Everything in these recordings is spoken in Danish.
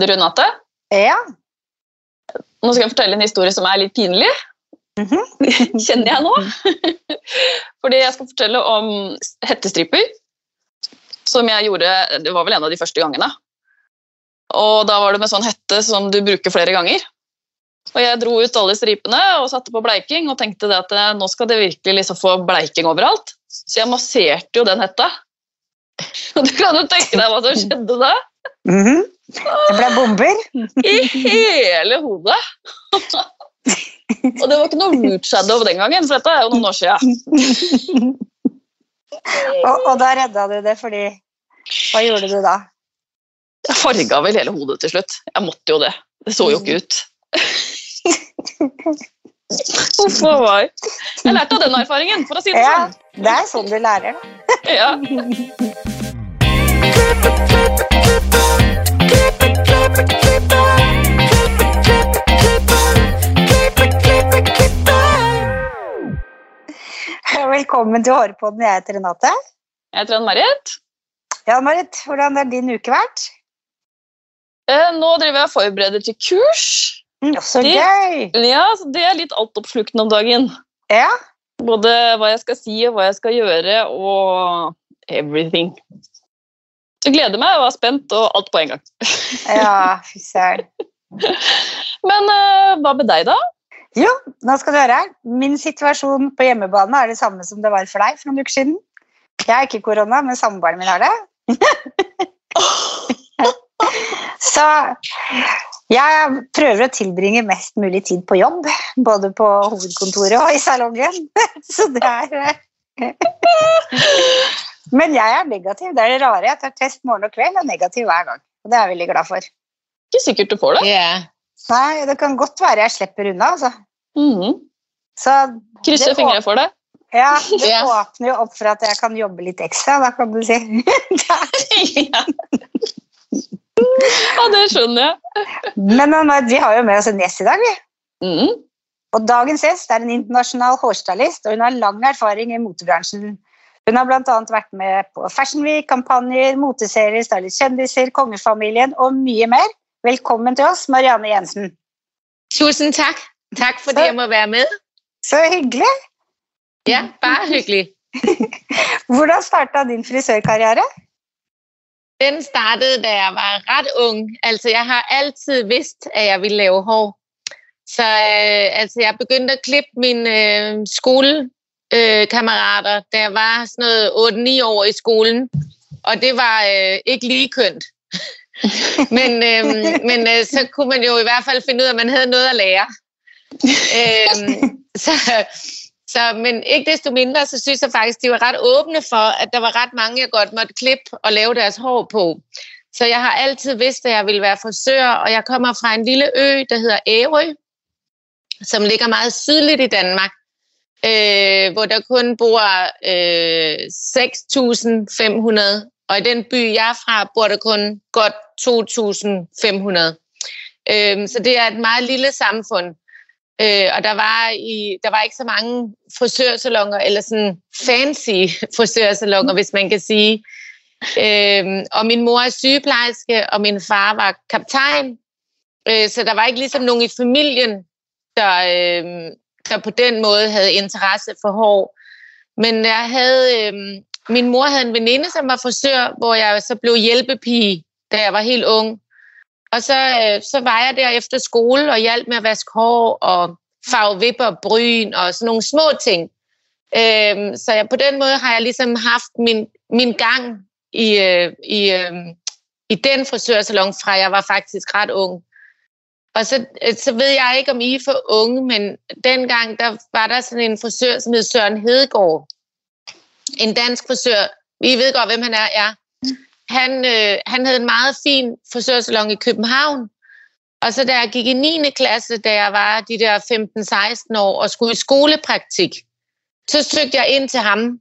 Du Renate? Ja. Nå skal jeg fortelle en historie som er litt pinlig. Mm -hmm. Kjenner jeg nå. Fordi jeg skal fortelle om hettestriper. Som jeg gjorde Det var vel en av de første gangene. Og da var det med sånn hette som du bruker flere ganger. Og jeg dro ut alle stripene og satte på bleiking og tenkte det at eh, nå skal det virkelig liksom få bleiking overalt. Så jeg masserte jo den hetta. Og du kan jo tenke deg hva som skjedde da. Mm -hmm. Det ble bomber? I hele hodet. Og det var ikke noe root shadow den gangen, for dette er jo noen år siden. og, og da redda du det fordi Hva gjorde du da? Jeg farga vel hele hodet til slutt. Jeg måtte jo det. Det så jo ikke ut. Uff a meg. Jeg lærte av den erfaringen, for å si det Ja, sånn. det er sånn du lærer. Ja. Velkommen til Hårpodden. Jeg heter Renate. Jeg heter Ann-Marit. Ja, Marit, hvordan har din uke vært? Eh, Nå driver jeg og forbereder til kurs. Mm, Så Det- gøy! Ja, Det er litt altoppslukende om dagen. Ja, Både hva jeg skal si og hva jeg skal gjøre, og everything. Så jeg gleder meg og er spent, og alt på en gang. ja fy søren. Men eh, hva med deg, da? Jo, nå skal du høre. Min situasjon på hjemmebane er det samme som det var for deg for noen uker siden. Jeg har ikke korona, men samboeren min har det. Så jeg prøver å tilbringe mest mulig tid på jobb, både på hovedkontoret og i salongen. Så det er Men jeg er negativ. Det er det rare. Jeg tar test morgen og kveld og er negativ hver gang. Og det er jeg veldig glad for. Ikke sikkert du får det. Ja. Nei, det kan godt være jeg slipper unna, altså. Mhm. Så Krysser Det- fingre for det. Ja, det Ja. åpner jo opp for at jeg kan jobbe litt ekstra, da kan du si. ja. ja, det skjønner jeg. Men eh, vi har jo med oss en gjest i dag, vi. Mhm. Og dagens gjest er en internasjonal hårstylist, og hun har lang erfaring i motebransjen. Hun har bl.a. vært med på Fashion Week, kampanjer, moteserier, stylet kjendiser, kongefamilien og mye mer. Velkommen til oss, Marianne Jensen. Tusind tak. Tak fordi Så- jeg må være med. Så hyggelig. Ja, bare hyggelig. Hvordan starta din frisørkarriere? Den startede, da jeg var ret ung. Altså, jeg har altid vidst, at jeg ville lave hår. Så øh, altså, jeg begyndte at klippe mine øh, skolekammerater, øh, kammerater, da jeg var sådan noget 8-9 år i skolen. Og det var øh, ikke lige kønt. men øh, men øh, så kunne man jo i hvert fald finde ud af, at man havde noget at lære. øh, så, så, men ikke desto mindre, så synes jeg faktisk, de var ret åbne for, at der var ret mange, jeg godt måtte klippe og lave deres hår på. Så jeg har altid vidst, at jeg ville være frisør, og jeg kommer fra en lille ø, der hedder Ærø, som ligger meget sydligt i Danmark, øh, hvor der kun bor øh, 6.500, og i den by, jeg er fra, bor der kun godt 2.500. Øh, så det er et meget lille samfund. Øh, og der var, i, der var ikke så mange frisørsalonger, eller sådan fancy frisørsalonger, hvis man kan sige. Øh, og min mor er sygeplejerske, og min far var kaptajn. Øh, så der var ikke ligesom nogen i familien, der, øh, der på den måde havde interesse for hår. Men jeg havde, øh, min mor havde en veninde, som var frisør, hvor jeg så blev hjælpepige, da jeg var helt ung. Og så, øh, så var jeg der efter skole og hjalp med at vaske hår og farve vipper og bryn og sådan nogle små ting. Øh, så jeg, på den måde har jeg ligesom haft min, min gang i, øh, i, øh, i den frisørsalon, fra jeg var faktisk ret ung. Og så, øh, så ved jeg ikke, om I er for unge, men dengang der var der sådan en frisør, som hed Søren Hedegaard. En dansk frisør. I ved godt, hvem han er, ja. Han, øh, han havde en meget fin frisørsalon i København. Og så da jeg gik i 9. klasse, da jeg var de der 15-16 år og skulle i skolepraktik, så søgte jeg ind til ham.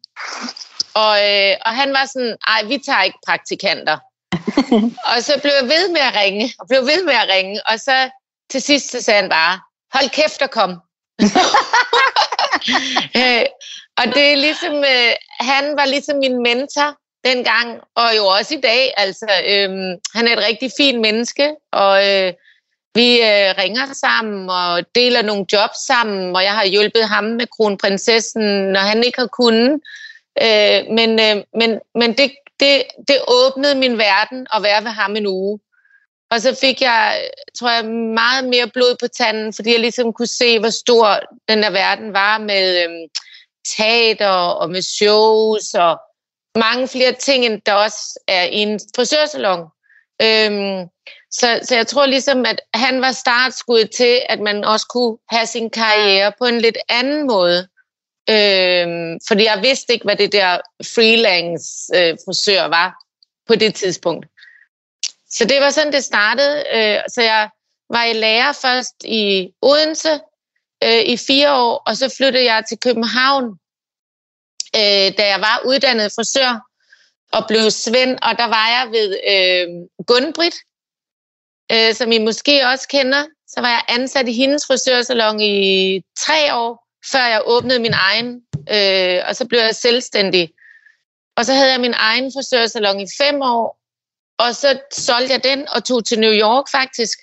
Og, øh, og han var sådan, ej, vi tager ikke praktikanter. og så blev jeg ved med at ringe, og blev ved med at ringe. Og så til sidst så sagde han bare, hold kæft og kom. øh, og det er ligesom, øh, han var ligesom min mentor, dengang, og jo også i dag. Altså, øhm, han er et rigtig fint menneske, og øh, vi øh, ringer sammen og deler nogle jobs sammen, og jeg har hjulpet ham med kronprinsessen, når han ikke har kunnet. Øh, men øh, men, men det, det, det åbnede min verden at være ved ham en uge. Og så fik jeg, tror jeg, meget mere blod på tanden, fordi jeg ligesom kunne se, hvor stor den der verden var med øhm, teater og med shows og mange flere ting, end der også er i en frisørsalon. Øhm, så, så jeg tror ligesom, at han var startskud til, at man også kunne have sin karriere på en lidt anden måde. Øhm, fordi jeg vidste ikke, hvad det der freelance øh, frisør var på det tidspunkt. Så det var sådan, det startede. Øh, så jeg var i lærer først i Odense øh, i fire år, og så flyttede jeg til København, øh, da jeg var uddannet frisør og blev Svend, og der var jeg ved Gunbrit, som I måske også kender. Så var jeg ansat i hendes frisørsalon i tre år, før jeg åbnede min egen, og så blev jeg selvstændig. Og så havde jeg min egen frisørsalon i fem år, og så solgte jeg den og tog til New York faktisk.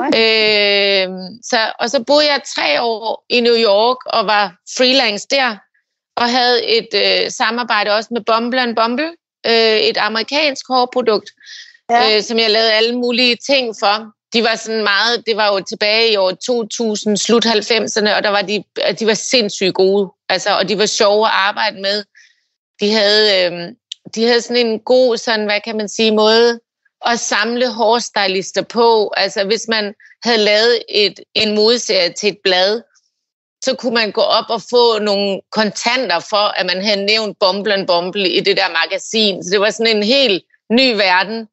Øh, så, og så boede jeg tre år i New York og var freelance der. Og havde et øh, samarbejde også med Bumble Bumble, øh, et amerikansk hårprodukt, ja. øh, som jeg lavede alle mulige ting for. De var sådan meget, det var jo tilbage i år 2000, slut 90'erne, og der var de, de var sindssygt gode. Altså, og de var sjove at arbejde med. De havde, øh, de havde sådan en god, sådan, hvad kan man sige, måde at samle hårstylister på. Altså hvis man havde lavet et, en modserie til et blad, så kunne man gå op og få nogle kontanter for, at man havde nævnt Bumble Bumble i det der magasin. Så det var sådan en helt ny verden,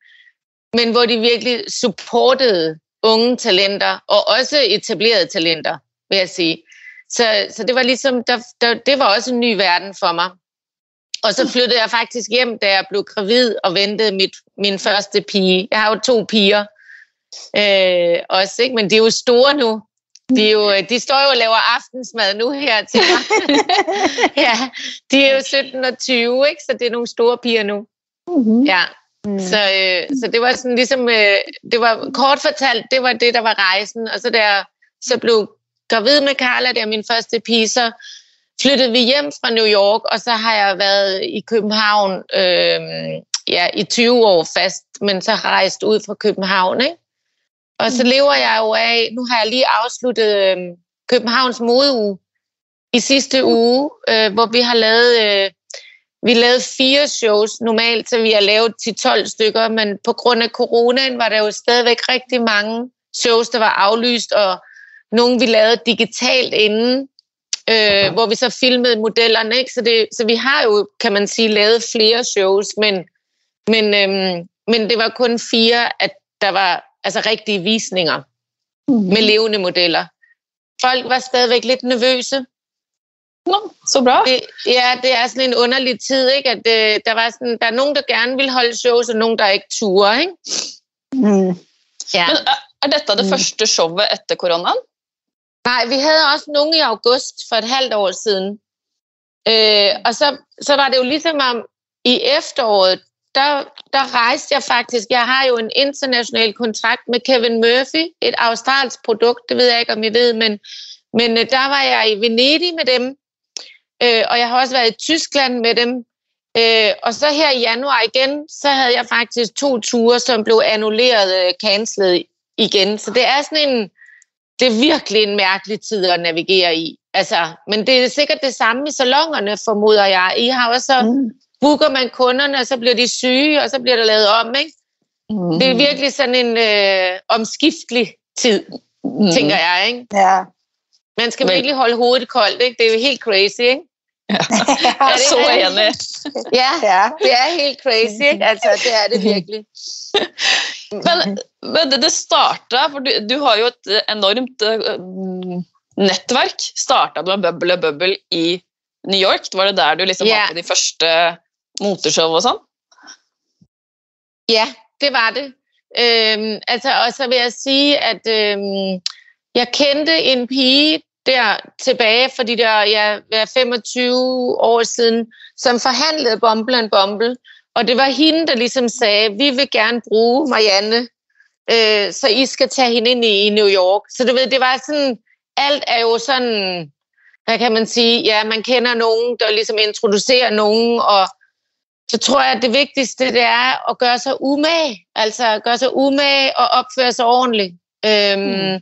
men hvor de virkelig supportede unge talenter, og også etablerede talenter, vil jeg sige. Så, så det var ligesom, der, der, det var også en ny verden for mig. Og så flyttede jeg faktisk hjem, da jeg blev gravid og ventede mit, min første pige. Jeg har jo to piger øh, også, ikke? men de er jo store nu. De, er jo, de står jo og laver aftensmad nu her til mig. ja, de er jo 17 og 20, ikke? så det er nogle store piger nu. Mm-hmm. Ja. Mm. Så, øh, så det var sådan ligesom, øh, det var kort fortalt, det var det, der var rejsen. Og så der så blev gravid med Carla, der min første pige, så flyttede vi hjem fra New York, og så har jeg været i København øh, ja, i 20 år fast, men så rejst ud fra København. Ikke? Og så mm. lever jeg jo af, nu har jeg lige afsluttet øh, Københavns modeuge i sidste uge, øh, hvor vi har lavet, øh, vi lavede fire shows normalt, så vi har lavet til 12 stykker, men på grund af coronaen var der jo stadigvæk rigtig mange shows, der var aflyst, og nogle vi lavede digitalt inden, øh, hvor vi så filmede modellerne. Ikke? Så, det, så vi har jo, kan man sige, lavet flere shows, men, men, øhm, men det var kun fire, at der var altså rigtige visninger mm. med levende modeller. Folk var stadigvæk lidt nervøse. Nå, så bra. Det, ja, det er sådan en underlig tid, ikke? At øh, der, var sådan, der er nogen, der gerne vil holde shows, og nogen, der ikke turer, ikke? Mm. Ja. Men er, er dette det mm. første showet efter coronaen? Nej, vi havde også nogen i august for et halvt år siden. Øh, og så, så var det jo ligesom om i efteråret, der, der rejste jeg faktisk. Jeg har jo en international kontrakt med Kevin Murphy, et australsk produkt, det ved jeg ikke, om I ved, men, men øh, der var jeg i Venedig med dem, øh, og jeg har også været i Tyskland med dem. Øh, og så her i januar igen, så havde jeg faktisk to ture, som blev annulleret, øh, cancelled igen. Så det er sådan en, det er virkelig en mærkelig tid at navigere i. Altså, men det er sikkert det samme i salongerne, formoder jeg. I har også, mm. booker man kunderne, og så bliver de syge, og så bliver der lavet om, ikke? Mm. Det er virkelig sådan en øh, omskiftelig tid, mm. tænker jeg, ikke? Ja. Man skal virkelig holde hovedet koldt, ikke? Det er jo helt crazy, ikke? Ja, er det, så enig. Ja, ja, det er helt crazy, ikke? Altså, det er det virkelig. Men, men det, det starta, for du, du, har jo et enormt uh, nettverk. Starta med Bubble Bubble i New York. Var det der du liksom yeah. var på de første moteshow og sånn? Ja, det var det. Øhm, altså, og så vil jeg sige, at øhm, jeg kendte en pige der tilbage for de der ja, 25 år siden, som forhandlede Bumble and Bumble. Og det var hende, der ligesom sagde, vi vil gerne bruge Marianne, øh, så I skal tage hende ind i, i New York. Så du ved, det var sådan, alt er jo sådan, hvad kan man sige, ja, man kender nogen, der ligesom introducerer nogen, og så tror jeg, at det vigtigste, det er at gøre sig umage. Altså gøre sig umage og opføre sig ordentligt. Øhm, mm.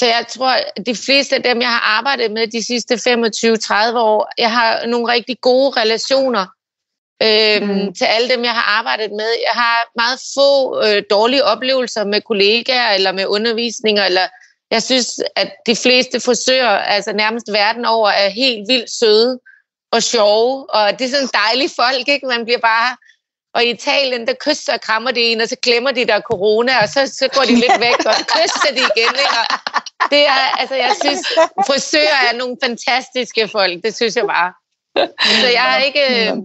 Så jeg tror, at de fleste af dem, jeg har arbejdet med de sidste 25-30 år, jeg har nogle rigtig gode relationer øhm, mm. til alle dem, jeg har arbejdet med. Jeg har meget få øh, dårlige oplevelser med kollegaer eller med undervisninger. Eller jeg synes, at de fleste forsøger, altså nærmest verden over, er helt vildt søde og sjove. Og det er sådan dejlige folk, ikke? Man bliver bare og i Italien, der kysser og krammer de en, og så glemmer de, der er corona, og så, så går de lidt væk, og så kysser de igen. Ikke? Og det er, altså, jeg synes, frisører er nogle fantastiske folk. Det synes jeg bare. Så jeg har ikke... Øh,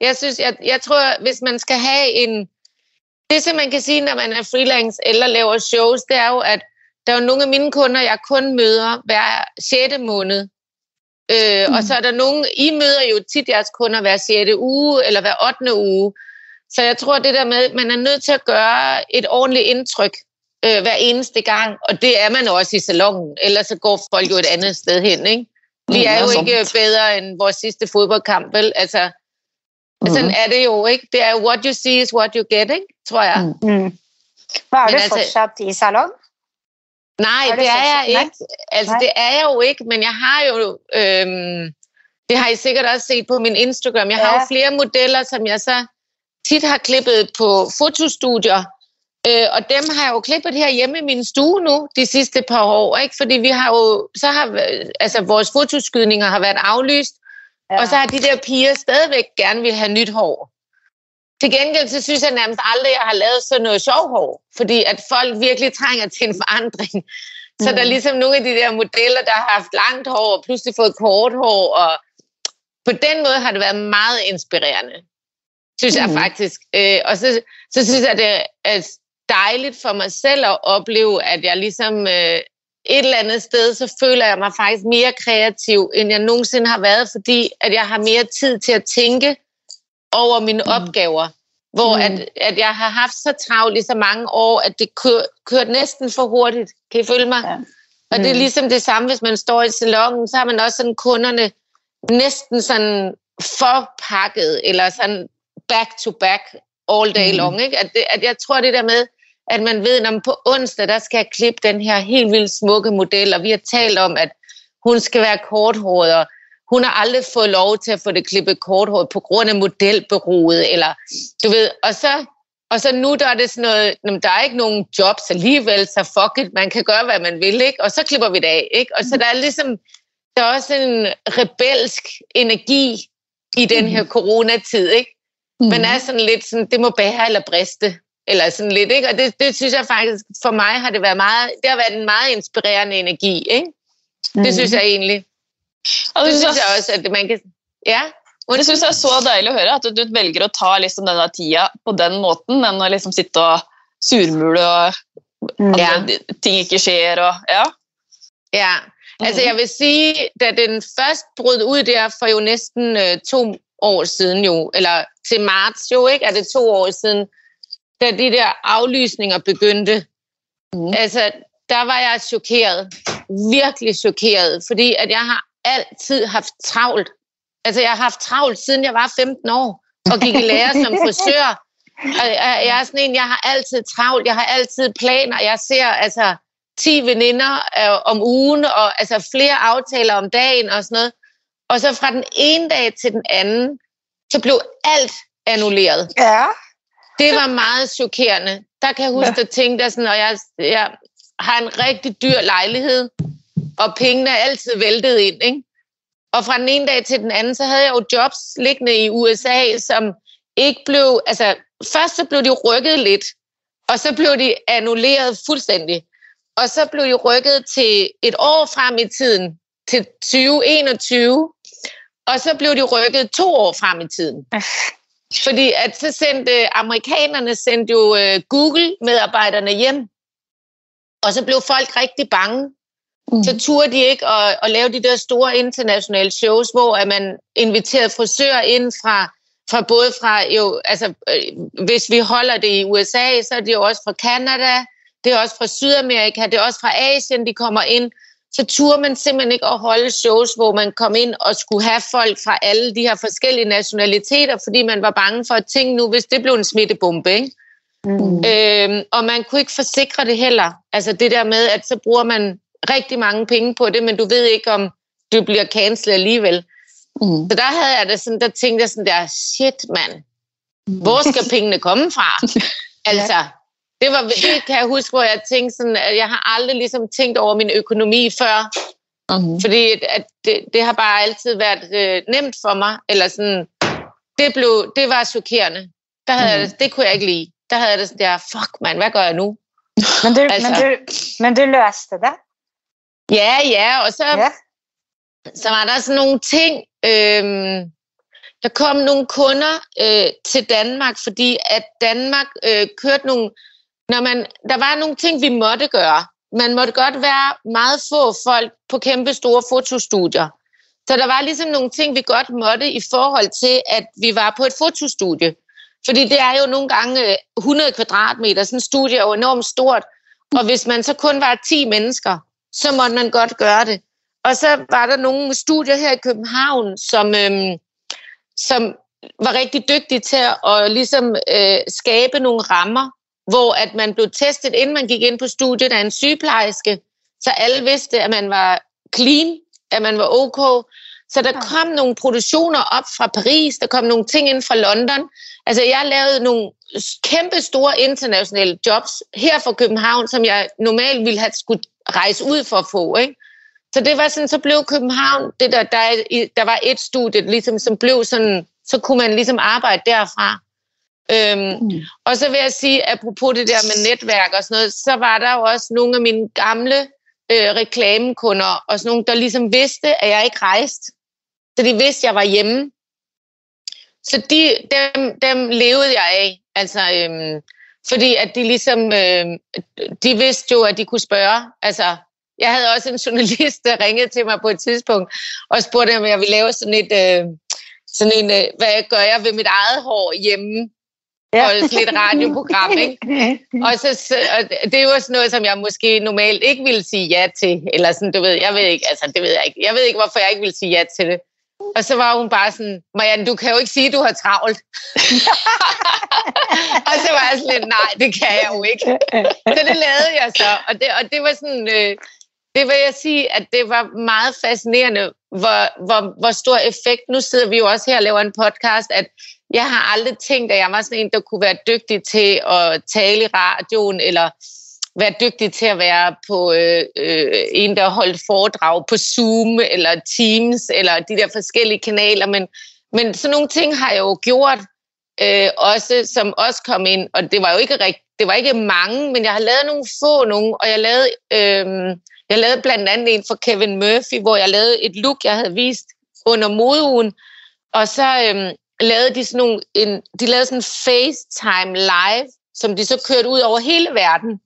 jeg synes, jeg, jeg tror, hvis man skal have en... Det, som man kan sige, når man er freelance eller laver shows, det er jo, at der er jo nogle af mine kunder, jeg kun møder hver 6. måned. Øh, mm. Og så er der nogle, I møder jo tit jeres kunder hver 6. uge eller hver 8. uge. Så jeg tror, det der med, at man er nødt til at gøre et ordentligt indtryk øh, hver eneste gang, og det er man også i salongen, ellers så går folk jo et andet sted hen, ikke? Vi er jo ikke bedre end vores sidste fodboldkamp, vel? Altså, mm. sådan er det jo, ikke? Det er what you see is what you get, ikke? Tror jeg. Mm. mm. Var det altså, fortsat i salon? Nej, det, det er jeg ikke. Altså, nej. det er jeg jo ikke, men jeg har jo... Øhm, det har I sikkert også set på min Instagram. Jeg ja. har jo flere modeller, som jeg så tit har klippet på fotostudier, øh, og dem har jeg jo klippet her hjemme i min stue nu de sidste par år, ikke? fordi vi har jo, så har, altså vores fotoskydninger har været aflyst, ja. og så har de der piger stadigvæk gerne vil have nyt hår. Til gengæld så synes jeg nærmest aldrig, at jeg har lavet sådan noget sjov hår, fordi at folk virkelig trænger til en forandring. Så mm. der er ligesom nogle af de der modeller, der har haft langt hår og pludselig fået kort hår, og på den måde har det været meget inspirerende synes mm. jeg faktisk. Øh, og så, så synes jeg, det er dejligt for mig selv at opleve, at jeg ligesom øh, et eller andet sted, så føler jeg mig faktisk mere kreativ, end jeg nogensinde har været, fordi at jeg har mere tid til at tænke over mine mm. opgaver. Hvor mm. at, at jeg har haft så travlt i så mange år, at det kør, kørt næsten for hurtigt. Kan I følge mig? Ja. Mm. Og det er mm. ligesom det samme, hvis man står i salongen, så har man også sådan kunderne næsten sådan forpakket, eller sådan back to back all day mm. long. Ikke? At, det, at jeg tror det der med, at man ved, at på onsdag, der skal jeg klippe den her helt vildt smukke model, og vi har talt om, at hun skal være korthåret, og hun har aldrig fået lov til at få det klippet korthåret på grund af modelberoet, eller du ved, og så, og så nu der er det sådan noget, der er ikke nogen jobs alligevel, så fuck it, man kan gøre, hvad man vil, ikke? og så klipper vi det af. Ikke? Og så der er ligesom, der er også en rebelsk energi i den her coronatid, ikke? Mm. Man er sådan lidt sådan, det må bære eller briste. Eller sådan lidt, ikke? Og det, det synes jeg faktisk, for mig har det været meget, det har været en meget inspirerende energi, ikke? Mm. Det synes jeg egentlig. Og det, det synes jeg også, at man kan... Ja? Og det synes jeg er så dejligt at høre, at du velger at ta liksom denne tida på den måten, enn å liksom sitte og surmule og mm. at ja. ting ikke sker og ja. Ja, altså jeg vil sige, da den først brød ud der for jo næsten uh, to år siden jo, eller til marts jo, ikke? Er det to år siden, da de der aflysninger begyndte. Mm. Altså, der var jeg chokeret. Virkelig chokeret, fordi at jeg har altid haft travlt. Altså, jeg har haft travlt, siden jeg var 15 år, og gik i lære som frisør. Og jeg er sådan en, jeg har altid travlt, jeg har altid planer. Jeg ser altså 10 veninder øh, om ugen, og altså flere aftaler om dagen og sådan noget. Og så fra den ene dag til den anden, så blev alt annulleret. Ja. Det var meget chokerende. Der kan jeg huske ja. at tænke, at sådan, og jeg, jeg har en rigtig dyr lejlighed, og pengene er altid væltet ind. Ikke? Og fra den ene dag til den anden, så havde jeg jo jobs liggende i USA, som ikke blev... Altså, først så blev de rykket lidt, og så blev de annulleret fuldstændig. Og så blev de rykket til et år frem i tiden, til 2021, og så blev de rykket to år frem i tiden. Fordi at så sendte amerikanerne sendte jo uh, Google-medarbejderne hjem, og så blev folk rigtig bange. Mm. Så turde de ikke at, at lave de der store internationale shows, hvor at man inviterede frisører ind fra fra både fra, jo, altså, øh, hvis vi holder det i USA, så er det jo også fra Canada, det er også fra Sydamerika, det er også fra Asien, de kommer ind. Så turde man simpelthen ikke at holde shows, hvor man kom ind og skulle have folk fra alle de her forskellige nationaliteter, fordi man var bange for at tænke nu, hvis det blev en smittebombe, ikke? Mm. Øhm, og man kunne ikke forsikre det heller. Altså det der med, at så bruger man rigtig mange penge på det, men du ved ikke, om du bliver cancelled alligevel. Mm. Så der havde jeg det sådan, der tænkte jeg sådan der, shit mand, hvor skal pengene komme fra? altså, det, var, det kan jeg huske, hvor jeg tænkte sådan, at jeg har aldrig ligesom tænkt over min økonomi før. Mm. Fordi at det, det har bare altid været øh, nemt for mig. Eller sådan, det, blev, det var chokerende. Der havde mm. jeg, det kunne jeg ikke lide. Der havde jeg det sådan der, fuck mand, hvad gør jeg nu? Men du, altså, men du, men du løste det? Ja, ja, og så, ja. så var der sådan nogle ting, øhm, der kom nogle kunder øh, til Danmark, fordi at Danmark øh, kørte nogle, når man, der var nogle ting, vi måtte gøre. Man måtte godt være meget få folk på kæmpe store fotostudier. Så der var ligesom nogle ting, vi godt måtte i forhold til, at vi var på et fotostudie. Fordi det er jo nogle gange øh, 100 kvadratmeter. Sådan et studie er jo enormt stort. Og hvis man så kun var 10 mennesker, så måtte man godt gøre det. Og så var der nogle studier her i København, som, øhm, som var rigtig dygtige til at ligesom, øh, skabe nogle rammer, hvor at man blev testet, inden man gik ind på studiet af en sygeplejerske, så alle vidste, at man var clean, at man var ok. Så der kom nogle produktioner op fra Paris, der kom nogle ting ind fra London. Altså jeg lavede nogle kæmpe store internationale jobs her fra København, som jeg normalt ville have skulle rejse ud for at få. Ikke? Så det var sådan, så blev København, det der, der, der var et studie, ligesom, som blev sådan, så kunne man ligesom arbejde derfra. Øhm, mm. Og så vil jeg sige, apropos det der med netværk og sådan noget, så var der jo også nogle af mine gamle øh, reklamekunder, og sådan nogle, der ligesom vidste, at jeg ikke rejste. Så de vidste, at jeg var hjemme. Så de, dem, dem levede jeg af. Altså, øhm, fordi at de ligesom, øh, de vidste jo, at de kunne spørge. Altså, jeg havde også en journalist, der ringede til mig på et tidspunkt, og spurgte, om jeg ville lave sådan et, øh, sådan en, øh, hvad gør jeg ved mit eget hår hjemme? Ja. Og sådan et radioprogram, ikke? Og, så, og det var sådan noget, som jeg måske normalt ikke ville sige ja til. Eller sådan, du ved, jeg ved ikke, altså det ved jeg ikke. Jeg ved ikke, hvorfor jeg ikke ville sige ja til det. Og så var hun bare sådan, Marianne, du kan jo ikke sige, at du har travlt. og så var jeg sådan lidt, nej, det kan jeg jo ikke. Så det lavede jeg så. Og det, og det var sådan, øh, det vil jeg sige, at det var meget fascinerende, hvor, hvor, hvor stor effekt. Nu sidder vi jo også her og laver en podcast, at jeg har aldrig tænkt, at jeg var sådan en, der kunne være dygtig til at tale i radioen, eller være dygtig til at være på øh, øh, en, der holdt foredrag på Zoom, eller Teams, eller de der forskellige kanaler. Men, men sådan nogle ting har jeg jo gjort, øh, også, som også kom ind, og det var jo ikke rigt, det var ikke mange, men jeg har lavet nogle få nogle, og jeg lavede, øh, jeg lavede blandt andet en for Kevin Murphy, hvor jeg lavede et look, jeg havde vist under modeugen, og så øh, lavede de sådan nogle, en, de lavede sådan en FaceTime live, som de så kørte ud over hele verden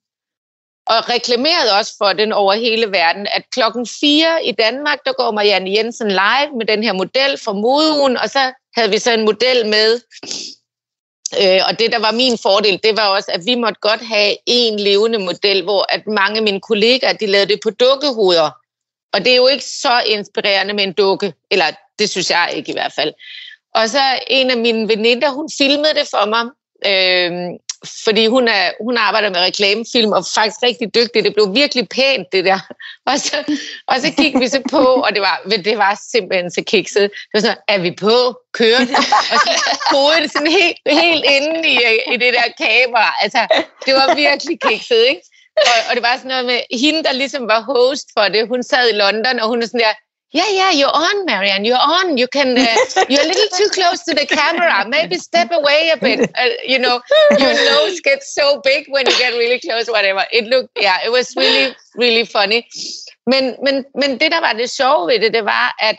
og reklamerede også for den over hele verden, at klokken 4 i Danmark, der går Marianne Jensen live med den her model for modeugen, og så havde vi så en model med. Øh, og det, der var min fordel, det var også, at vi måtte godt have en levende model, hvor at mange af mine kollegaer, de lavede det på dukkehoveder. Og det er jo ikke så inspirerende med en dukke, eller det synes jeg ikke i hvert fald. Og så en af mine veninder, hun filmede det for mig, øh, fordi hun, er, hun arbejder med reklamefilm og faktisk rigtig dygtig. Det blev virkelig pænt, det der. Og så, og så gik vi så på, og det var, det var simpelthen så kikset. Det var sådan, er vi på? Kører Og så hovedet sådan helt, helt inde i, i det der kamera. Altså, det var virkelig kikset, ikke? Og, og det var sådan noget med, hende, der ligesom var host for det, hun sad i London, og hun er sådan der, yeah, yeah, you're on, Marianne. You're on. You can. Uh, you're a little too close to the camera. Maybe step away a bit. Uh, you know, your nose gets so big when you get really close. Whatever. It looked. Yeah, it was really, really funny. Men, men, men det, der var det sjove ved det, det var, at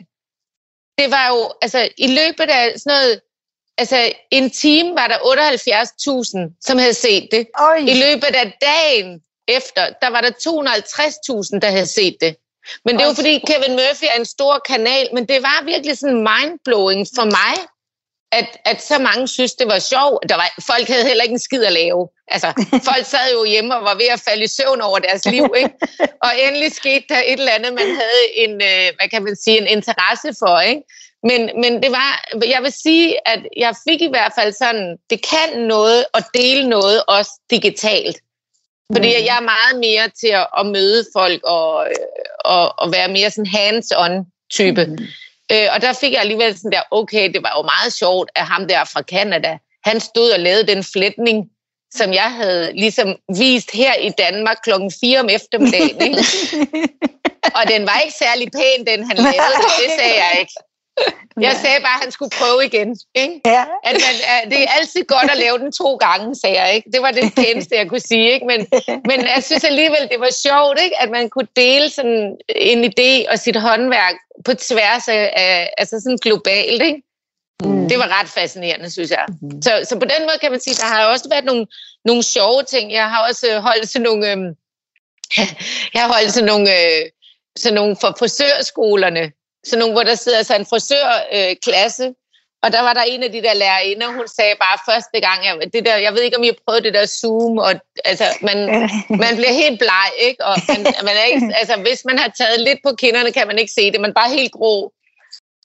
det var jo, altså i løbet af sådan noget, altså en time var der 78.000, som havde set det. Oj. I løbet af dagen efter, der var der 250.000, der havde set det. Men det er jo fordi Kevin Murphy er en stor kanal, men det var virkelig sådan mindblowing for mig, at, at så mange synes, det var sjovt. Der var, folk havde heller ikke en skid at lave. Altså, folk sad jo hjemme og var ved at falde i søvn over deres liv, ikke? Og endelig skete der et eller andet, man havde en, øh, hvad kan man sige, en interesse for, ikke? Men, men det var, jeg vil sige, at jeg fik i hvert fald sådan, det kan noget at dele noget også digitalt. Fordi jeg er meget mere til at, at møde folk og, øh, og, og være mere sådan hands-on type. Mm. Øh, og der fik jeg alligevel sådan der, okay, det var jo meget sjovt, at ham der fra Canada, han stod og lavede den flætning, som jeg havde ligesom vist her i Danmark klokken 4 om eftermiddagen. Ikke? og den var ikke særlig pæn, den han lavede, det sagde jeg ikke. Jeg sagde bare, at han skulle prøve igen. Ikke? Ja. At man, at det er altid godt at lave den to gange, sagde jeg. Ikke? Det var det pæneste, jeg kunne sige. Ikke? Men, men jeg synes alligevel, det var sjovt, ikke? at man kunne dele sådan en idé og sit håndværk på tværs af, altså sådan globalt. Ikke? Mm. Det var ret fascinerende, synes jeg. Mm. Så, så på den måde kan man sige, der har også været nogle, nogle sjove ting. Jeg har også holdt sådan nogle... Øh, jeg har holdt sådan nogle... Øh, sådan nogle for frisørskolerne, sådan nogle, hvor der sidder så en frisørklasse, øh, og der var der en af de der lærerinder, hun sagde bare første gang, jeg, det der, jeg ved ikke, om I har prøvet det der Zoom, og altså, man, man bliver helt bleg, ikke? Og man, man er ikke, altså, hvis man har taget lidt på kinderne, kan man ikke se det, man er bare helt grå.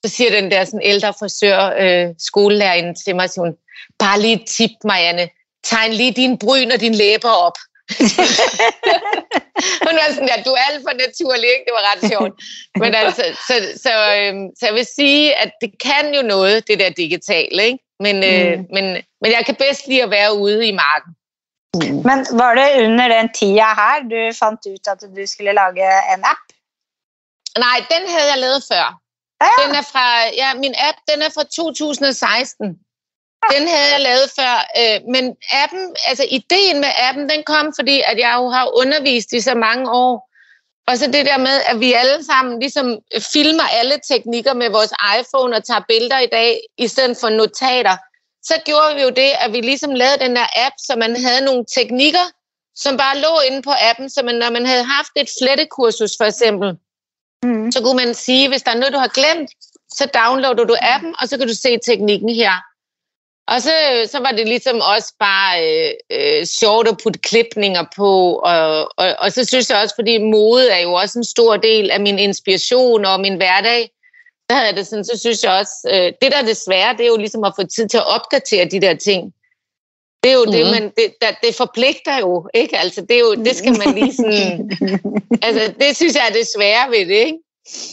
Så siger den der sådan ældre frisør, øh, skolelærerinde til mig, hun, bare lige tip, Marianne, tegn lige din bryn og din læber op. hun var sådan der, du er alt for naturlig, ikke? Det var ret sjovt. Men altså, så, så, øhm, så jeg vil sige, at det kan jo noget, det der digitale, ikke? Men, øh, mm. men, men jeg kan bedst lide at være ude i marken. Mm. Men var det under den tida her, du fandt ud, at du skulle lage en app? Nej, den havde jeg lavet før. Ja. Den er fra, ja, min app, den er fra 2016. Den havde jeg lavet før, øh, men appen, altså ideen med appen, den kom, fordi at jeg jo har undervist i så mange år. Og så det der med, at vi alle sammen ligesom filmer alle teknikker med vores iPhone og tager billeder i dag, i stedet for notater. Så gjorde vi jo det, at vi ligesom lavede den der app, så man havde nogle teknikker, som bare lå inde på appen, så man, når man havde haft et flettekursus for eksempel, mm. så kunne man sige, hvis der er noget, du har glemt, så downloader du appen, og så kan du se teknikken her. Og så, så var det ligesom også bare øh, øh, sjovt at putte klipninger på, og, og, og så synes jeg også, fordi mode er jo også en stor del af min inspiration og min hverdag, så, havde det sådan, så synes jeg også, øh, det der er det svære, det er jo ligesom at få tid til at opdatere de der ting. Det er jo mm. det, man, det, der, det forpligter jo, ikke? Altså, det, er jo, det skal man lige sådan... altså, det synes jeg er det svære ved det, ikke?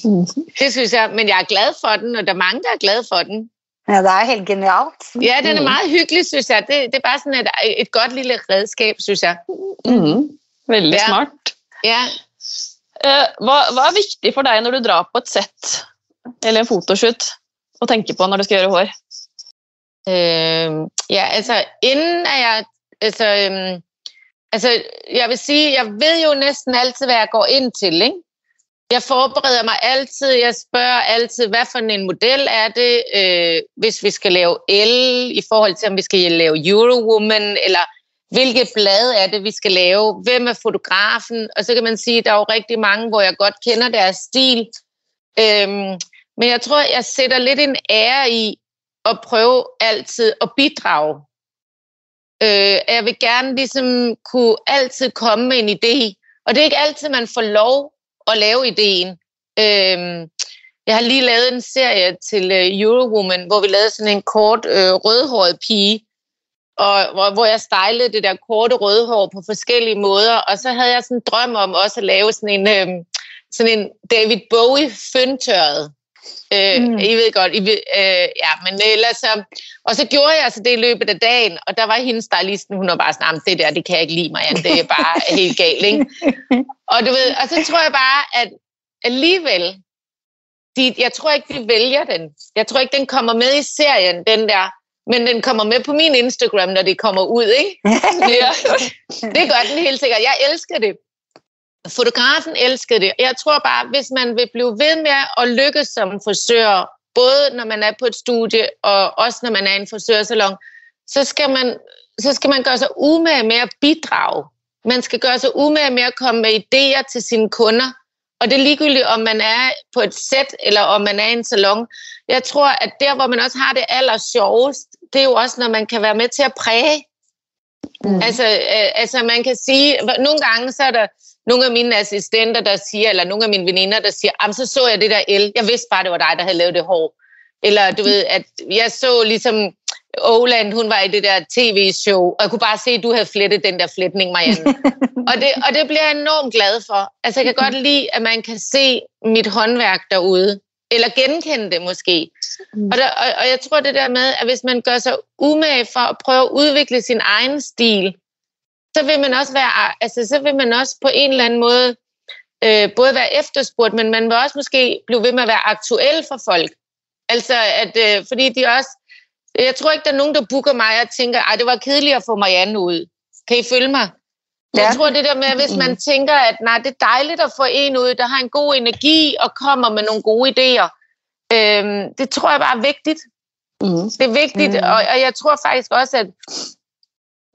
Mm. Det synes jeg, men jeg er glad for den, og der er mange, der er glade for den. Ja, det er helt genialt. Ja, den er mm. meget hyggelig, synes jeg. Det, det er bare sådan et, et godt lille redskab, synes jeg. Mm. Veldig ja. smart. Ja. Uh, hvad, hvad er vigtigt for dig, når du drar på et set eller en fotoshoot og tænker på, når du skal gøre hår? Uh, ja, altså, inden er jeg... Altså, um, altså, jeg vil sige, jeg ved jo næsten altid, hvad jeg går ind til, ikke? Jeg forbereder mig altid. Jeg spørger altid, hvad for en model er det, øh, hvis vi skal lave el, i forhold til, om vi skal lave Eurowoman, eller hvilket blad er det, vi skal lave, hvem er fotografen, og så kan man sige, at der er jo rigtig mange, hvor jeg godt kender deres stil. Øhm, men jeg tror, jeg sætter lidt en ære i at prøve altid at bidrage. Øh, jeg vil gerne ligesom kunne altid komme med en idé, og det er ikke altid, man får lov at lave ideen. Øhm, jeg har lige lavet en serie til øh, Eurowoman, hvor vi lavede sådan en kort øh, rødhåret pige, og hvor, hvor jeg stylede det der korte rødhår på forskellige måder, og så havde jeg sådan en drøm om også at lave sådan en, øh, sådan en David Bowie føntørret. Øh, mm. I ved godt, I ved, øh, ja, men ellers så, og så gjorde jeg altså det i løbet af dagen, og der var hendes stylisten, hun var bare sådan, det der, det kan jeg ikke lide mig, det er bare helt galt, ikke? Og du ved, og så tror jeg bare, at alligevel, de, jeg tror ikke, de vælger den. Jeg tror ikke, den kommer med i serien, den der, men den kommer med på min Instagram, når det kommer ud, ikke? ja. Det gør den helt sikkert. Jeg elsker det. Fotografen elskede det. Jeg tror bare, hvis man vil blive ved med at lykkes som frisør, både når man er på et studie, og også når man er i en frisørsalon, så skal man, så skal man gøre sig umage med at bidrage. Man skal gøre sig umage med at komme med idéer til sine kunder, Og det er ligegyldigt, om man er på et sæt, eller om man er i en salon. Jeg tror, at der, hvor man også har det aller sjovest, det er jo også, når man kan være med til at præge. Mm. Altså, øh, altså, man kan sige, nogle gange så er der nogle af mine assistenter, der siger, eller nogle af mine veninder, der siger, så så jeg det der el. Jeg vidste bare, det var dig, der havde lavet det hår. Eller du ved, at jeg så ligesom Oland, hun var i det der tv-show, og jeg kunne bare se, at du havde flettet den der fletning, Marianne. og, det, og det bliver jeg enormt glad for. Altså, jeg kan godt lide, at man kan se mit håndværk derude, eller genkende det måske. Mm. Og, der, og, og jeg tror det der med, at hvis man gør sig umage for at prøve at udvikle sin egen stil, så vil man også være, altså, så vil man også på en eller anden måde øh, både være efterspurgt, men man vil også måske blive ved med at være aktuel for folk. Altså, at, øh, fordi de også... Jeg tror ikke, der er nogen, der booker mig og tænker, at det var kedeligt at få Marianne ud. Kan I følge mig? Ja. Jeg tror det der med, hvis man tænker, at nej, det er dejligt at få en ud, der har en god energi og kommer med nogle gode idéer. Øhm, det tror jeg bare er vigtigt. Mm. Det er vigtigt, mm. og, og jeg tror faktisk også, at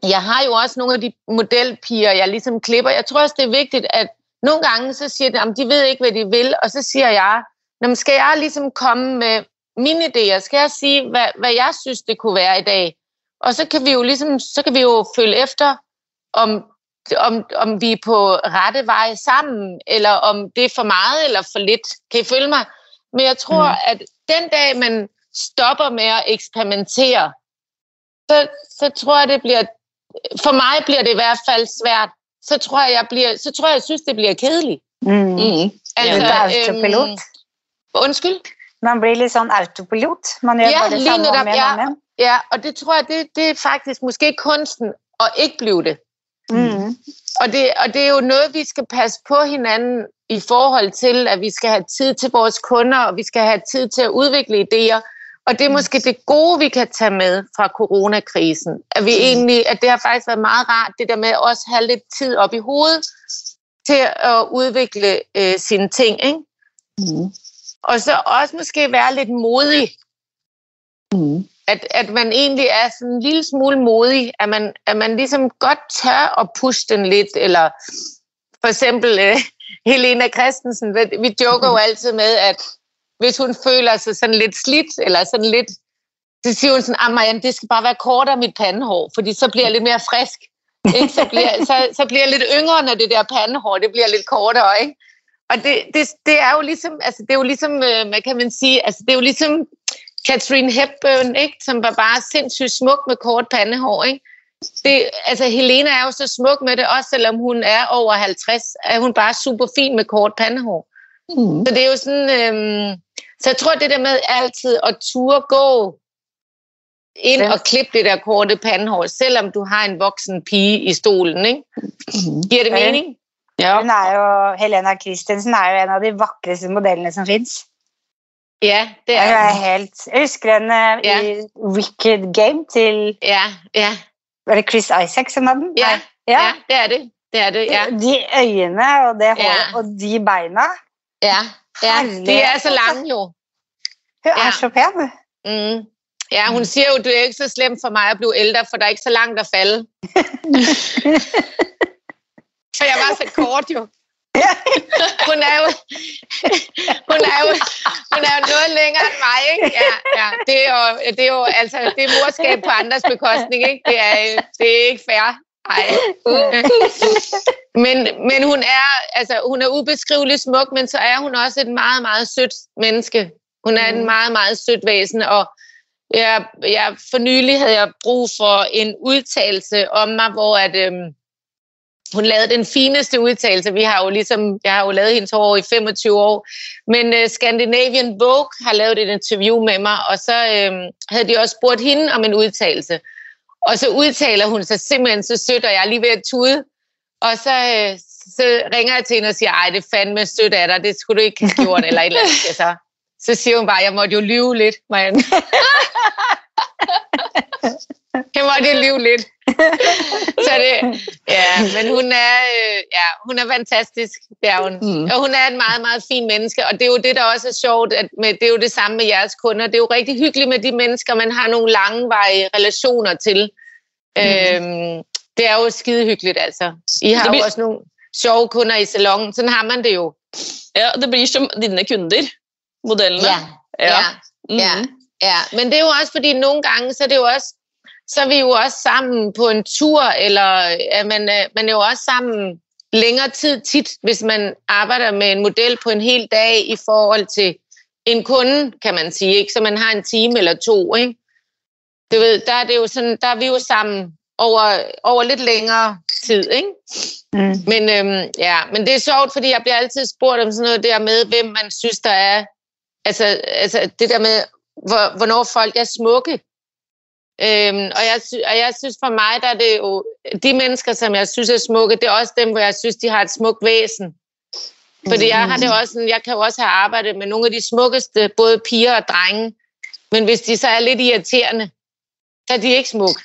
jeg har jo også nogle af de modelpiger, jeg ligesom klipper. Jeg tror også, det er vigtigt, at nogle gange så siger de, at de ved ikke, hvad de vil, og så siger jeg, Nå, skal jeg ligesom komme med mine idéer? Skal jeg sige, hvad, hvad jeg synes, det kunne være i dag? Og så kan vi jo ligesom, så kan vi jo følge efter, om, om, om vi er på rette vej sammen, eller om det er for meget eller for lidt. Kan I følge mig? Men jeg tror, mm. at den dag, man stopper med at eksperimentere, så, så tror jeg, det bliver, for mig bliver det i hvert fald svært. Så tror jeg, jeg, bliver, så tror jeg, jeg synes, det bliver kedeligt. Mm. Mm. Altså, ja, øhm, Undskyld? Man bliver lidt sådan autopilot. Man gør ja, bare det samme netop, om ja, om ja, og det tror jeg, det, det er faktisk måske kunsten at ikke blive det. Mm. Og, det, og det er jo noget, vi skal passe på hinanden i forhold til, at vi skal have tid til vores kunder, og vi skal have tid til at udvikle idéer. Og det er måske det gode, vi kan tage med fra coronakrisen. At, vi egentlig, at det har faktisk været meget rart, det der med at også have lidt tid op i hovedet til at udvikle øh, sine ting. Ikke? Mm. Og så også måske være lidt modig. Mm. At, at man egentlig er sådan en lille smule modig, at man, at man ligesom godt tør at pushe den lidt, eller for eksempel uh, Helena Christensen, vi joker jo altid med, at hvis hun føler sig sådan lidt slidt, eller sådan lidt, så siger hun sådan, ah Marianne, det skal bare være kortere mit pandehår, fordi så bliver jeg lidt mere frisk. Ikke? Så, bliver, så, så bliver jeg lidt yngre, når det der pandehår, det bliver lidt kortere, ikke? Og det, det, det er jo ligesom, altså det er jo ligesom, øh, hvad kan man sige, altså det er jo ligesom Catherine Hepburn, ikke? som var bare sindssygt smuk med kort pandehår, ikke? Det, altså Helena er jo så smuk med det, også selvom hun er over 50, er hun bare super fin med kort pandehår. Mm. Så det er jo sådan, øhm, så jeg tror det der med altid at ture gå ind ja. og klippe det der korte pandehår, selvom du har en voksen pige i stolen, ikke? Mm. Giver det mening? Ja. Hun er jo, Helena Christensen er jo en av de vakreste modellene som fins. Ja, det er hun. Helt, jeg husker henne ja. i Wicked Game til ja, ja. Var det Chris Isaac som hadde den? Ja, ja. ja, det er det. det, er det ja. De øynene og det håret ja. og de beina. Ja, ja. de er så lange jo. Er så pæn. Mm. Ja, hun siger jo, det er ikke så slemt for mig at blive ældre, for der er ikke så langt at falde. For jeg var så kort jo. Hun er jo, hun er jo, hun er jo noget længere end mig, ikke? Ja, ja. Det, er jo, det er jo altså, det er morskab på andres bekostning, ikke? Det er, det er ikke fair. Ej. Men, men hun er, altså, hun er ubeskrivelig smuk, men så er hun også et meget, meget sødt menneske. Hun er en mm. meget, meget sødt væsen, og jeg, jeg, for nylig havde jeg brug for en udtalelse om mig, hvor at, øhm, hun lavede den fineste udtalelse. Vi har jo ligesom, jeg har jo lavet hendes hår i 25 år, men uh, Scandinavian Vogue har lavet et interview med mig, og så uh, havde de også spurgt hende om en udtalelse. Og så udtaler hun sig simpelthen så sødt, og jeg er lige ved at tude. Og så, uh, så ringer jeg til hende og siger, ej, det er fandme sødt af dig, det skulle du ikke have gjort, eller et eller andet. Så, så siger hun bare, jeg måtte jo lyve lidt, man. jeg måtte jo lyve lidt. så det, ja, men hun er, øh, ja, hun er fantastisk, det er hun. Mm. Og hun er et meget, meget fint menneske, og det er jo det, der også er sjovt, at med, det er jo det samme med jeres kunder. Det er jo rigtig hyggeligt med de mennesker, man har nogle langvarige relationer til. Mm. Øhm, det er jo skide hyggeligt, altså. I har det jo også nogle... sjove kunder i salongen. Sådan har man det jo. Ja, det blir som dine kunder, modellerne. Ja, ja, Mhm. ja, ja. Men det er jo også, fordi nogle gange, så er det jo også, så er vi jo også sammen på en tur, eller ja, man, er- man er jo også sammen længere tid tit, hvis man arbejder med en model på en hel dag i forhold til en kunde, kan man sige, ikke? Så man har en time eller to, ikke? Du ved, der er, det jo sådan, der er vi jo sammen over, over lidt længere tid, ikke? Mm. Men, øhm, ja, men det er sjovt, fordi jeg bliver altid spurgt om sådan noget der med, hvem man synes, der er... Altså, altså det der med, hvor, hvornår folk er smukke. Øhm, og, jeg, sy- og jeg synes for mig, der er det jo... De mennesker, som jeg synes er smukke, det er også dem, hvor jeg synes, de har et smukt væsen. Fordi jeg har det også sådan, jeg kan jo også have arbejdet med nogle af de smukkeste, både piger og drenge. Men hvis de så er lidt irriterende, så er de ikke smukke.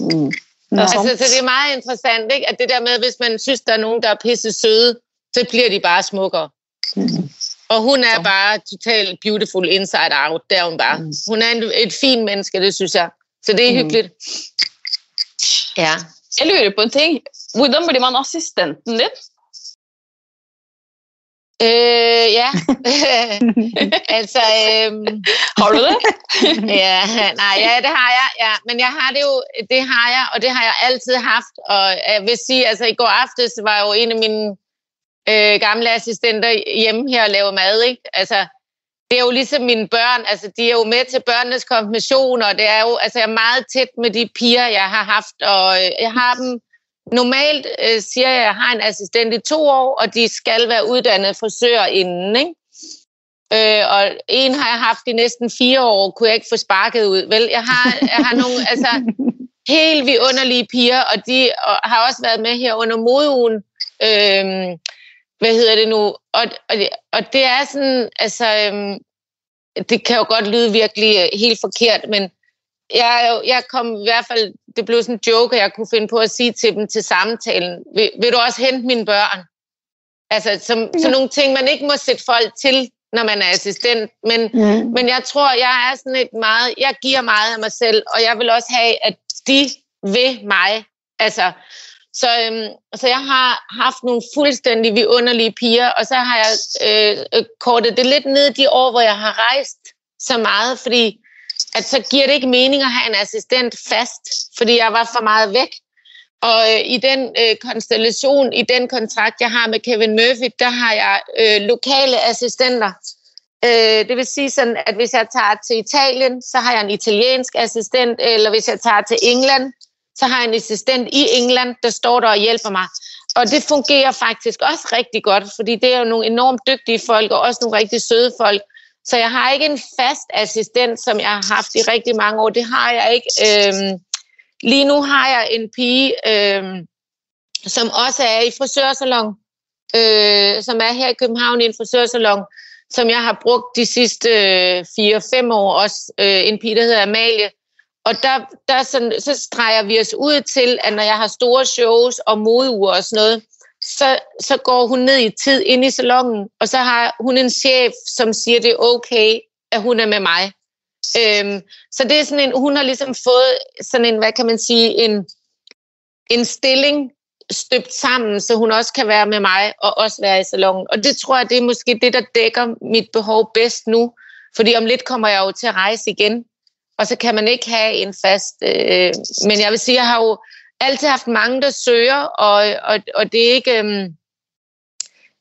Mm. Nå. Altså, så det er meget interessant, ikke? at det der med, hvis man synes, der er nogen, der er pisse søde, så bliver de bare smukkere. Mm. Og hun er bare totalt beautiful inside out, der er hun bare. Mm. Hun er en, et fint menneske, det synes jeg. Så det er Mm. hyggeligt. Ja. Jeg lurer på en ting. Hvordan blir man assistenten din? Øh, ja. altså, øhm, Har du det? ja, nej, ja, det har jeg. Ja. Men jeg har det jo, det har jeg, og det har jeg altid haft. Og jeg vil sige, altså i går aftes var jo en af mine øh, gamle assistenter hjemme her og lave mad, ikke? Altså, det er jo ligesom mine børn, altså de er jo med til børnenes konfirmation, og det er jo, altså jeg er meget tæt med de piger, jeg har haft, og øh, jeg har dem, normalt øh, siger jeg, at jeg har en assistent i to år, og de skal være uddannet frisør inden, ikke? Øh, og en har jeg haft i næsten fire år, kunne jeg ikke få sparket ud. Vel, jeg har, jeg har nogle altså, helt vidunderlige piger, og de og har også været med her under modeugen. Øh, hvad hedder det nu? Og, og, det, og det er sådan, altså, øhm, det kan jo godt lyde virkelig øh, helt forkert, men jeg, jeg kom i hvert fald, det blev sådan en joke, at jeg kunne finde på at sige til dem til samtalen, vil, vil du også hente mine børn? Altså, som, sådan nogle ting, man ikke må sætte folk til, når man er assistent, men Mm. men jeg tror, jeg er sådan et meget, jeg giver meget af mig selv, og jeg vil også have, at de vil mig. Altså, så, øhm, så jeg har haft nogle fuldstændig vidunderlige piger, og så har jeg øh, kortet det lidt ned de år, hvor jeg har rejst så meget, fordi at så giver det ikke mening at have en assistent fast, fordi jeg var for meget væk. Og øh, i den øh, konstellation, i den kontrakt, jeg har med Kevin Murphy, der har jeg øh, lokale assistenter. Øh, det vil sige sådan, at hvis jeg tager til Italien, så har jeg en italiensk assistent, eller hvis jeg tager til England, så har jeg en assistent i England, der står der og hjælper mig. Og det fungerer faktisk også rigtig godt, fordi det er jo nogle enormt dygtige folk, og også nogle rigtig søde folk. Så jeg har ikke en fast assistent, som jeg har haft i rigtig mange år. Det har jeg ikke. Øhm, lige nu har jeg en pige, øhm, som også er i frisørsalon, øh, som er her i København i en frisørsalon, som jeg har brugt de sidste øh, 4-5 år også. Øh, en pige, der hedder Amalie. Og der, der sådan, så streger vi os ud til, at når jeg har store shows og modeuger og sådan noget, så, så går hun ned i tid ind i salongen, og så har hun en chef, som siger, det er okay, at hun er med mig. Øhm, så det er sådan en, hun har ligesom fået sådan en, hvad kan man sige, en, en stilling støbt sammen, så hun også kan være med mig og også være i salongen. Og det tror jeg, det er måske det, der dækker mit behov bedst nu. Fordi om lidt kommer jeg jo til at rejse igen, og så kan man ikke have en fast... Øh, men jeg vil sige, jeg har jo altid haft mange, der søger, og, og, og det er ikke... Øh,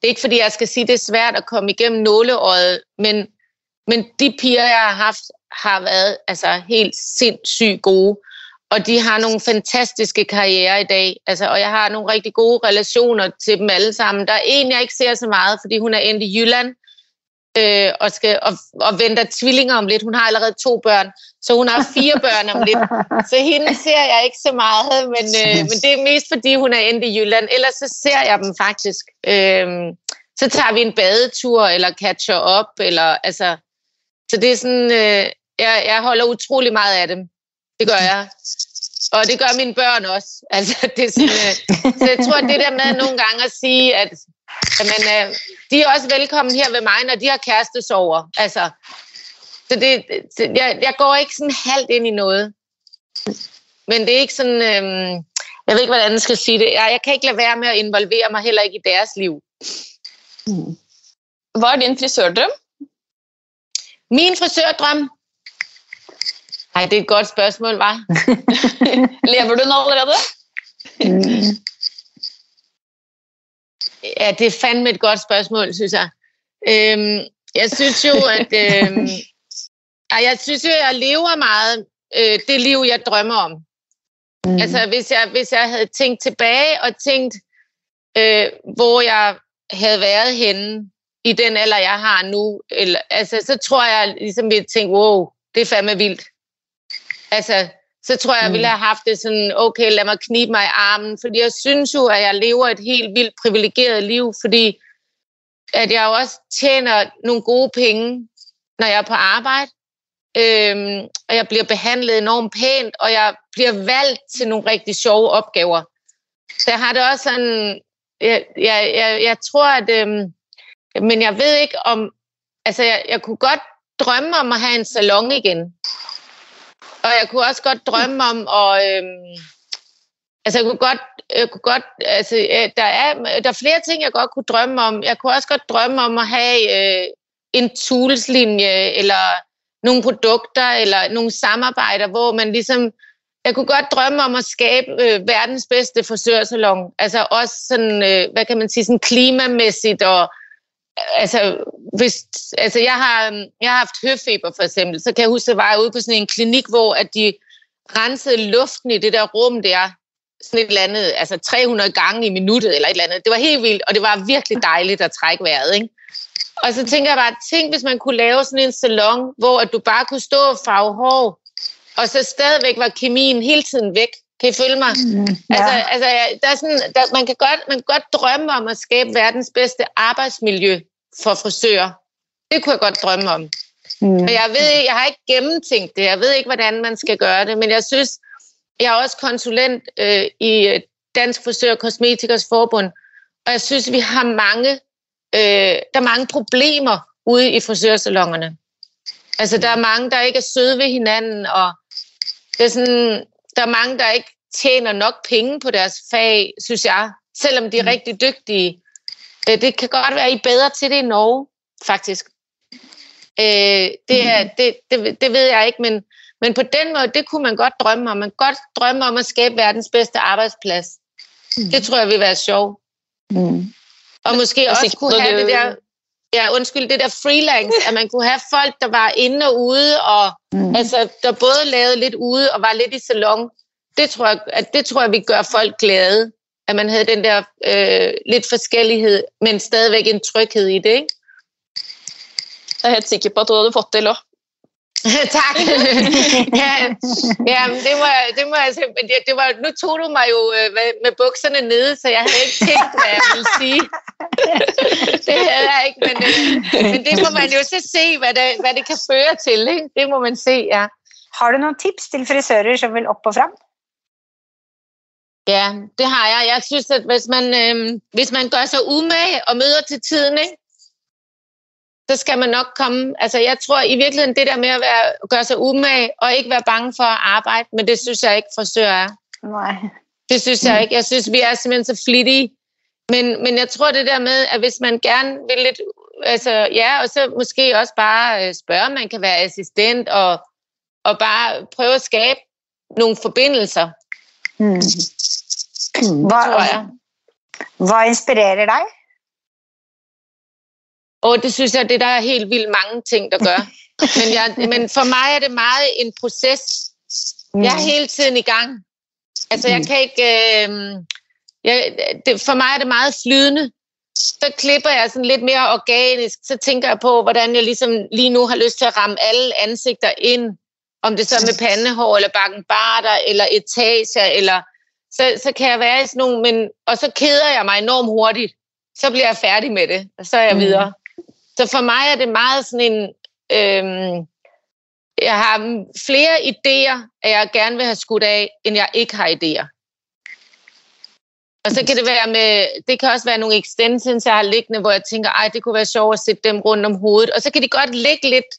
det er ikke, fordi jeg skal sige, det er svært at komme igennem nåleøjet, men, men de piger, jeg har haft, har været altså, helt sindssygt gode. Og de har nogle fantastiske karrierer i dag. Altså, og jeg har nogle rigtig gode relationer til dem alle sammen. Der er en, jeg ikke ser så meget, fordi hun er endt i Jylland øh, og, skal, og, og venter tvillinger om lidt. Hun har allerede to børn, så hun har fire børn om lidt. Så hende ser jeg ikke så meget, men, øh, men det er mest, fordi hun er endt i Jylland. Ellers så ser jeg dem faktisk. Øh, så tager vi en badetur, eller catcher op, eller altså... Så det er sådan... Øh, jeg, jeg holder utrolig meget af dem. Det gør jeg. Og det gør mine børn også. Altså, det er sådan, øh, så jeg tror, det der med nogle gange at sige, at jamen, øh, de er også velkommen her ved mig, når de har kærestesover. Altså, så det, det, jeg, jeg går ikke sådan halvt ind i noget. Men det er ikke sådan... Øh, jeg ved ikke, hvordan jeg skal sige det. Jeg, jeg kan ikke lade være med at involvere mig heller ikke i deres liv. Mm. Hvad er din frisørdrøm? Min frisørdrøm? Nej, det er et godt spørgsmål, var. Lever du den allerede? Mm. Ja, det er fandme et godt spørgsmål, synes jeg. Øhm, jeg synes jo, at øhm, jeg synes jo, at jeg lever meget øh, det liv, jeg drømmer om. Mm. Altså, hvis jeg, hvis jeg havde tænkt tilbage og tænkt, øh, hvor jeg havde været henne i den alder, jeg har nu, eller, altså, så tror jeg ligesom, ville tænke, wow, det er fandme vildt. Altså, så tror jeg, jeg ville mm. have haft det sådan, okay, lad mig knibe mig i armen, fordi jeg synes jo, at jeg lever et helt vildt privilegeret liv, fordi at jeg også tjener nogle gode penge, når jeg er på arbejde, øhm, og jeg bliver behandlet enormt pænt, og jeg bliver valgt til nogle rigtig sjove opgaver. Så jeg har det også sådan, jeg, jeg, jeg, jeg tror, at, øhm, men jeg ved ikke om, altså jeg, jeg kunne godt drømme om at have en salon igen. Og jeg kunne også godt drømme om at... Øhm, altså, jeg kunne godt... Jeg kunne godt altså, øh, der, er, der er flere ting, jeg godt kunne drømme om. Jeg kunne også godt drømme om at have øh, en toolslinje, eller nogle produkter, eller nogle samarbejder, hvor man ligesom... Jeg kunne godt drømme om at skabe øh, verdens bedste frisørsalon. Altså også sådan, øh, hvad kan man sige, sådan klimamæssigt og altså, hvis, altså jeg, har, jeg har haft høfeber for eksempel, så kan jeg huske, at jeg var ude på sådan en klinik, hvor at de rensede luften i det der rum der, sådan et eller andet, altså 300 gange i minuttet eller et eller andet. Det var helt vildt, og det var virkelig dejligt at trække vejret, ikke? Og så tænker jeg bare, tænk hvis man kunne lave sådan en salon, hvor at du bare kunne stå og farve hår, og så stadigvæk var kemien hele tiden væk. Kan I følge mig? Mm, ja. altså, altså, der er sådan, der, man, kan godt, man kan godt drømme om at skabe verdens bedste arbejdsmiljø for frisører. Det kunne jeg godt drømme om. Mm. Og jeg ved jeg har ikke gennemtænkt det. Jeg ved ikke, hvordan man skal gøre det, men jeg synes, jeg er også konsulent øh, i øh, Dansk Frisør og Kosmetikers Forbund, og jeg synes, vi har mange, øh, der er mange problemer ude i frisørsalongerne. Altså, der er mange, der ikke er søde ved hinanden, og det er sådan, der er mange, der ikke tjener nok penge på deres fag, synes jeg, selvom de er mm. rigtig dygtige. Øh, det kan godt være, at I er bedre til det i Norge, faktisk. Øh, det, er, mm. det, det, det ved jeg ikke, men, men på den måde, det kunne man godt drømme om. Man kan godt drømme om at skabe verdens bedste arbejdsplads. Mm. Det tror jeg vil være sjovt. Mm. Og måske også kunne have det der, ja, undskyld, det der freelance, at man kunne have folk, der var inde og ude, og mm. altså, der både lavede lidt ude og var lidt i salon. Det tror jeg, at det tror jeg, vi gør folk glade at man havde den der øh, lidt forskellighed, men stadigvæk en tryghed i det, ikke? Jeg er helt sikker på, at du havde fået det også. tak. ja, ja det, må, det må jeg men det, det var, nu tog du mig jo øh, med, med bukserne nede, så jeg havde ikke tænkt, hvad jeg ville sige. det havde jeg ikke, men, øh, men det må man jo så se, hvad det, hvad det kan føre til. Ikke? Det må man se, ja. Har du nogle tips til frisører, som vil op og frem? Ja, det har jeg. Jeg synes, at hvis man, øh, hvis man gør sig umage og møder til tiden, ikke, så skal man nok komme. Altså, jeg tror i virkeligheden, det der med at være, gøre sig umage og ikke være bange for at arbejde, men det synes jeg ikke, frisør er. Nej. Det synes jeg ikke. Jeg synes, vi er simpelthen så flittige. Men, men jeg tror det der med, at hvis man gerne vil lidt, altså ja, og så måske også bare øh, spørge, om man kan være assistent og, og bare prøve at skabe nogle forbindelser. Mm. Hvad, tror jeg. Hvad inspirerer dig? Og det synes jeg, det der er helt vildt mange ting, der gør. men, jeg, men for mig er det meget en proces. Mm. Jeg er hele tiden i gang. Altså, jeg mm. kan ikke... Øh, jeg, det, for mig er det meget flydende. Så klipper jeg sådan lidt mere organisk. Så tænker jeg på, hvordan jeg ligesom lige nu har lyst til at ramme alle ansigter ind. Om det så er med pandehår, eller bakkenbarter, eller etager, eller så, så kan jeg være i sådan nogle, men, og så keder jeg mig enormt hurtigt. Så bliver jeg færdig med det, og så er jeg mm. videre. Så for mig er det meget sådan en, øhm, jeg har flere idéer, at jeg gerne vil have skudt af, end jeg ikke har idéer. Og så kan det være med, det kan også være nogle extensions, jeg har liggende, hvor jeg tænker, ej, det kunne være sjovt at sætte dem rundt om hovedet. Og så kan de godt ligge lidt,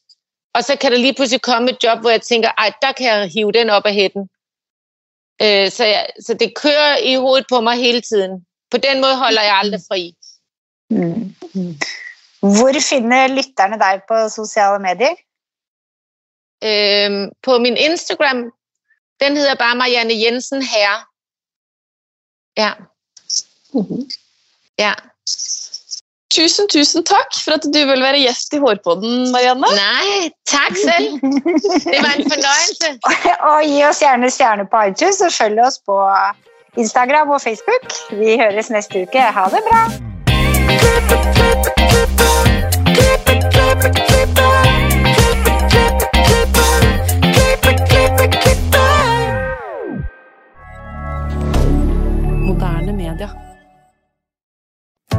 og så kan der lige pludselig komme et job, hvor jeg tænker, ej, der kan jeg hive den op af hætten. Øh, så, jeg, så det kører i hovedet på mig hele tiden. På den måde holder jeg aldrig fri. Mm. Hvor finner lytterne dig på sociale medier? Øh, på min Instagram, den hedder bare Marianne Jensen her. Ja. Mhm. Ja. Tusen, tusen takk for at du vil være gjest i Hårpodden, Marianne. Nej, tak selv. Det var en fornøjelse. og gi oss gjerne stjerne på iTunes, og følg oss på Instagram og Facebook. Vi høres neste uke. Ha det bra! Moderne media.